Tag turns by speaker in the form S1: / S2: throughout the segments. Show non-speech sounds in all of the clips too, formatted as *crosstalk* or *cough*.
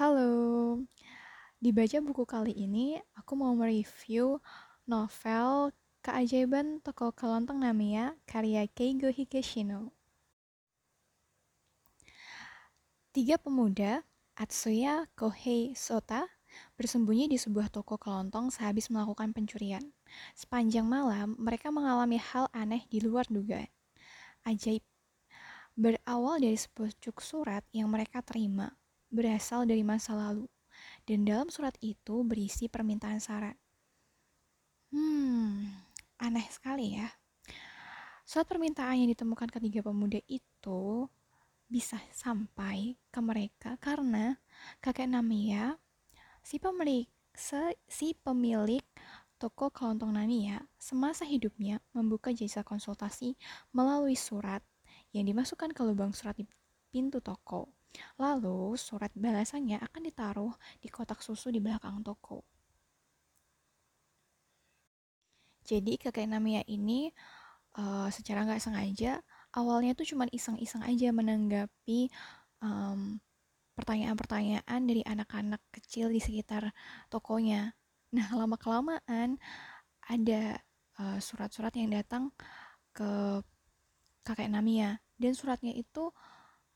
S1: Halo, dibaca buku kali ini aku mau mereview novel Keajaiban Toko Kelontong Namiya karya Keigo Higashino. Tiga pemuda, Atsuya, Kohei, Sota, bersembunyi di sebuah toko kelontong sehabis melakukan pencurian. Sepanjang malam, mereka mengalami hal aneh di luar dugaan. Ajaib. Berawal dari sepucuk surat yang mereka terima, berasal dari masa lalu, dan dalam surat itu berisi permintaan saran. Hmm, aneh sekali ya. Surat permintaan yang ditemukan ketiga pemuda itu bisa sampai ke mereka karena kakek Namiya, si pemilik si pemilik toko kelontong Namiya semasa hidupnya membuka jasa konsultasi melalui surat yang dimasukkan ke lubang surat di pintu toko. Lalu surat balasannya akan ditaruh di kotak susu di belakang toko. Jadi kakek Namiya ini uh, secara nggak sengaja awalnya tuh cuma iseng-iseng aja menanggapi um, pertanyaan-pertanyaan dari anak-anak kecil di sekitar tokonya. Nah, lama-kelamaan ada uh, surat-surat yang datang ke kakek Namia dan suratnya itu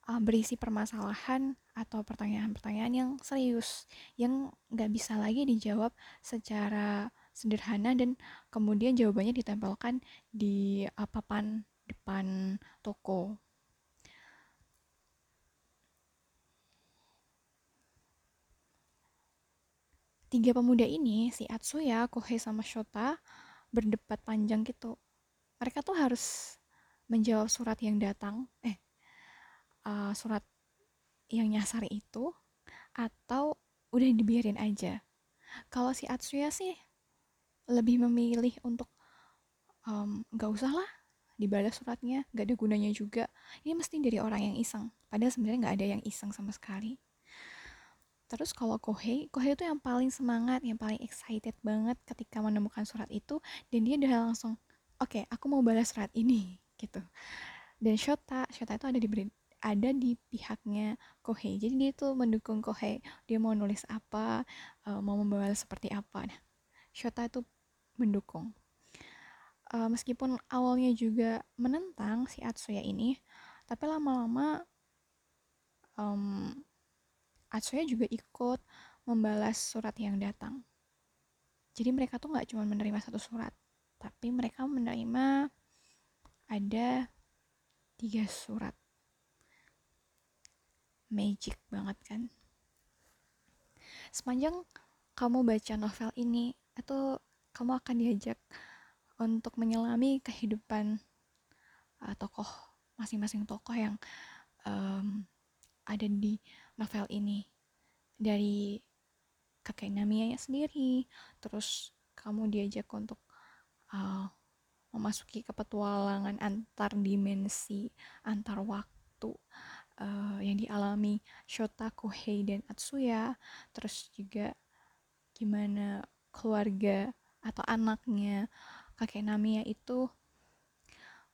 S1: uh, berisi permasalahan atau pertanyaan-pertanyaan yang serius yang nggak bisa lagi dijawab secara sederhana dan kemudian jawabannya ditempelkan di uh, papan depan toko. Tiga pemuda ini, si Atsuya, Kohei, sama Shota, berdebat panjang gitu. Mereka tuh harus menjawab surat yang datang, eh, uh, surat yang nyasar itu, atau udah dibiarin aja. Kalau si Atsuya sih lebih memilih untuk um, usah lah dibalas suratnya gak ada gunanya juga. Ini mesti dari orang yang iseng padahal sebenarnya nggak ada yang iseng sama sekali. Terus kalau Kohei Kohei itu yang paling semangat yang paling excited banget ketika menemukan surat itu dan dia udah langsung oke okay, aku mau balas surat ini gitu. Dan Shota Shota itu ada di ada di pihaknya Kohei. Jadi dia tuh mendukung Kohei. Dia mau nulis apa uh, mau membawa seperti apa. Nah Shota itu mendukung. Uh, meskipun awalnya juga menentang si Atsuya ini tapi lama-lama um, Atsuya juga ikut membalas surat yang datang. Jadi mereka tuh nggak cuma menerima satu surat tapi mereka menerima ada tiga surat magic banget kan. Sepanjang kamu baca novel ini atau kamu akan diajak untuk menyelami kehidupan uh, tokoh masing-masing tokoh yang um, ada di novel ini. Dari kakek Namiya sendiri terus kamu diajak untuk uh, memasuki kepetualangan antar dimensi antar waktu uh, yang dialami Shota, Kohei, dan Atsuya terus juga gimana keluarga atau anaknya kakek Namiya itu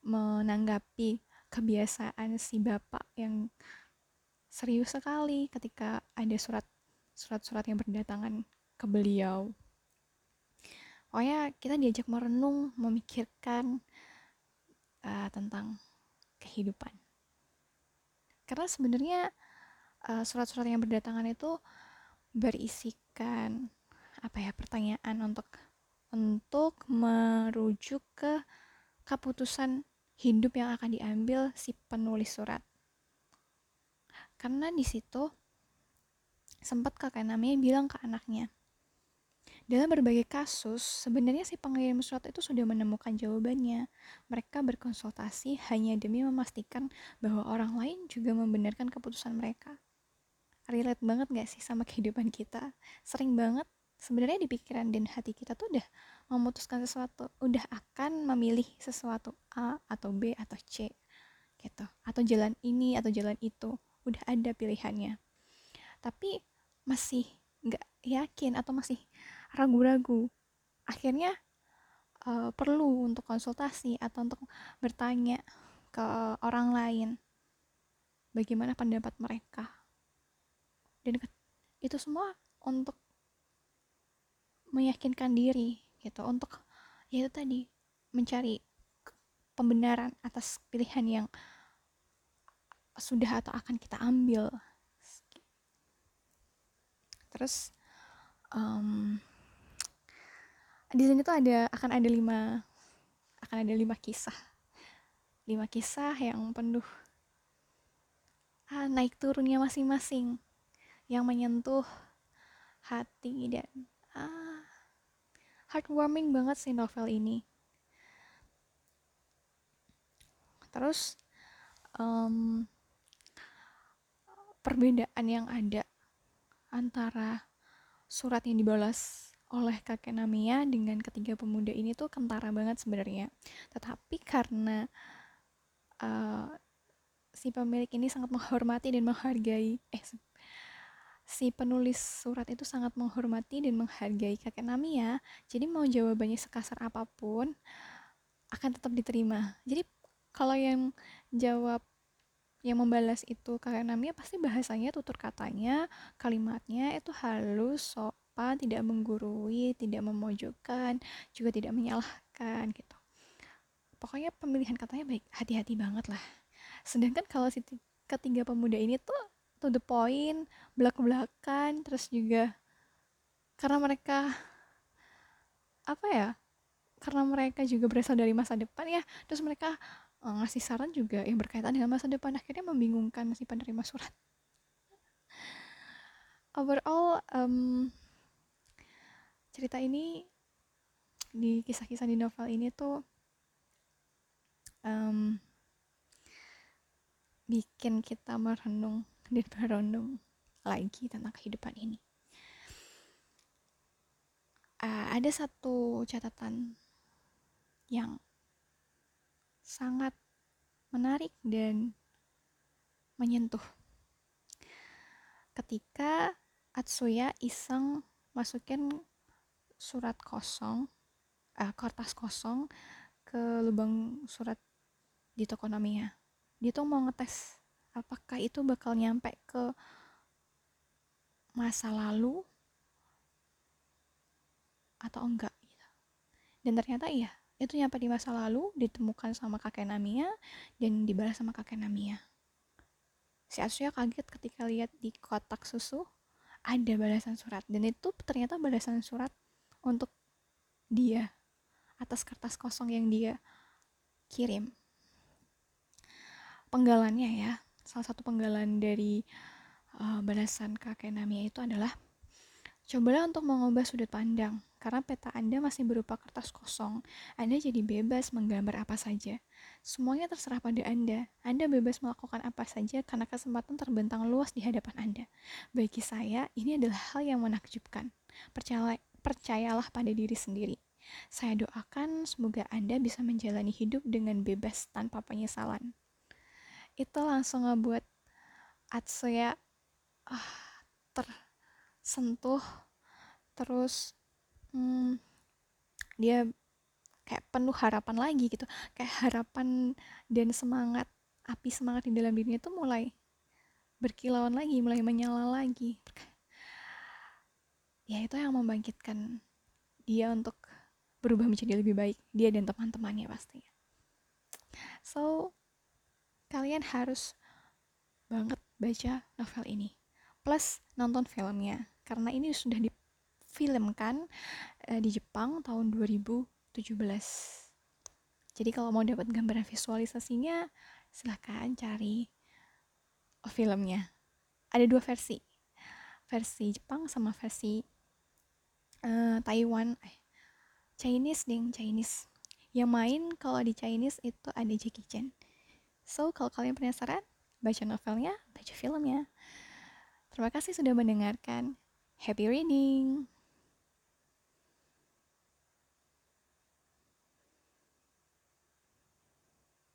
S1: menanggapi kebiasaan si bapak yang serius sekali ketika ada surat surat-surat yang berdatangan ke beliau. Pokoknya kita diajak merenung, memikirkan uh, tentang kehidupan karena sebenarnya uh, surat-surat yang berdatangan itu berisikan apa ya pertanyaan untuk untuk merujuk ke keputusan hidup yang akan diambil si penulis surat. Karena di situ sempat kakek namanya bilang ke anaknya dalam berbagai kasus, sebenarnya si pengirim surat itu sudah menemukan jawabannya. Mereka berkonsultasi hanya demi memastikan bahwa orang lain juga membenarkan keputusan mereka. Relate banget gak sih sama *laughs* kehidupan kita? Sering banget sebenarnya di pikiran dan hati kita tuh udah memutuskan sesuatu, udah akan memilih sesuatu A atau B atau C gitu. Atau jalan ini atau jalan itu, udah ada pilihannya. Tapi masih nggak yakin atau masih ragu-ragu. Akhirnya uh, perlu untuk konsultasi atau untuk bertanya ke orang lain bagaimana pendapat mereka. Dan itu semua untuk meyakinkan diri gitu. Untuk ya itu tadi mencari pembenaran atas pilihan yang sudah atau akan kita ambil. Terus um, di sini tuh ada akan ada lima akan ada lima kisah. Lima kisah yang penuh ah, naik turunnya masing-masing. Yang menyentuh hati dan ah, heartwarming banget sih novel ini. Terus um, perbedaan yang ada antara surat yang dibalas oleh kakek Namia dengan ketiga pemuda ini tuh kentara banget sebenarnya. Tetapi karena uh, si pemilik ini sangat menghormati dan menghargai eh si penulis surat itu sangat menghormati dan menghargai kakek Namia, jadi mau jawabannya sekasar apa pun akan tetap diterima. Jadi kalau yang jawab yang membalas itu kakek Namia pasti bahasanya tutur katanya kalimatnya itu halus sopan tidak menggurui tidak memojokkan juga tidak menyalahkan gitu. Pokoknya pemilihan katanya baik hati-hati banget lah. Sedangkan kalau si ketiga pemuda ini tuh to the point belak-belakan terus juga karena mereka apa ya karena mereka juga berasal dari masa depan ya terus mereka uh, ngasih saran juga yang berkaitan dengan masa depan akhirnya membingungkan si penerima surat. Overall um, cerita ini di kisah-kisah di novel ini tuh um, bikin kita merenung *laughs* dan merenung lagi tentang kehidupan ini. Uh, ada satu catatan yang sangat menarik dan menyentuh. Ketika Atsuya iseng masukin surat kosong, uh, kertas kosong ke lubang surat di toko Namiya. Dia tuh mau ngetes apakah itu bakal nyampe ke masa lalu atau enggak gitu. Dan ternyata iya, itu nyampe di masa lalu ditemukan sama kakek Namia dan dibalas sama kakek Namia si Asuya kaget ketika lihat di kotak susu ada balasan surat dan itu ternyata balasan surat untuk dia atas kertas kosong yang dia kirim penggalannya ya salah satu penggalan dari uh, balasan kakek Namia itu adalah Cobalah untuk mengubah sudut pandang, karena peta Anda masih berupa kertas kosong. Anda jadi bebas menggambar apa saja. Semuanya terserah pada Anda. Anda bebas melakukan apa saja karena kesempatan terbentang luas di hadapan Anda. Bagi saya, ini adalah hal yang menakjubkan. Percaya, percayalah pada diri sendiri. Saya doakan semoga Anda bisa menjalani hidup dengan bebas tanpa penyesalan. Itu langsung ngebuat Atsuya ah, ter sentuh terus hmm, dia kayak penuh harapan lagi gitu kayak harapan dan semangat api semangat di dalam dirinya itu mulai berkilauan lagi mulai menyala lagi ya itu yang membangkitkan dia untuk berubah menjadi lebih baik dia dan teman-temannya pasti so kalian harus banget baca novel ini plus nonton filmnya karena ini sudah difilmkan uh, di Jepang tahun 2017 jadi kalau mau dapat gambaran visualisasinya silahkan cari filmnya. Ada dua versi versi Jepang sama versi uh, Taiwan eh, Chinese ding Chinese yang main kalau di Chinese itu ada Jackie Chan so kalau kalian penasaran baca novelnya baca filmnya Terima kasih sudah mendengarkan. Happy reading!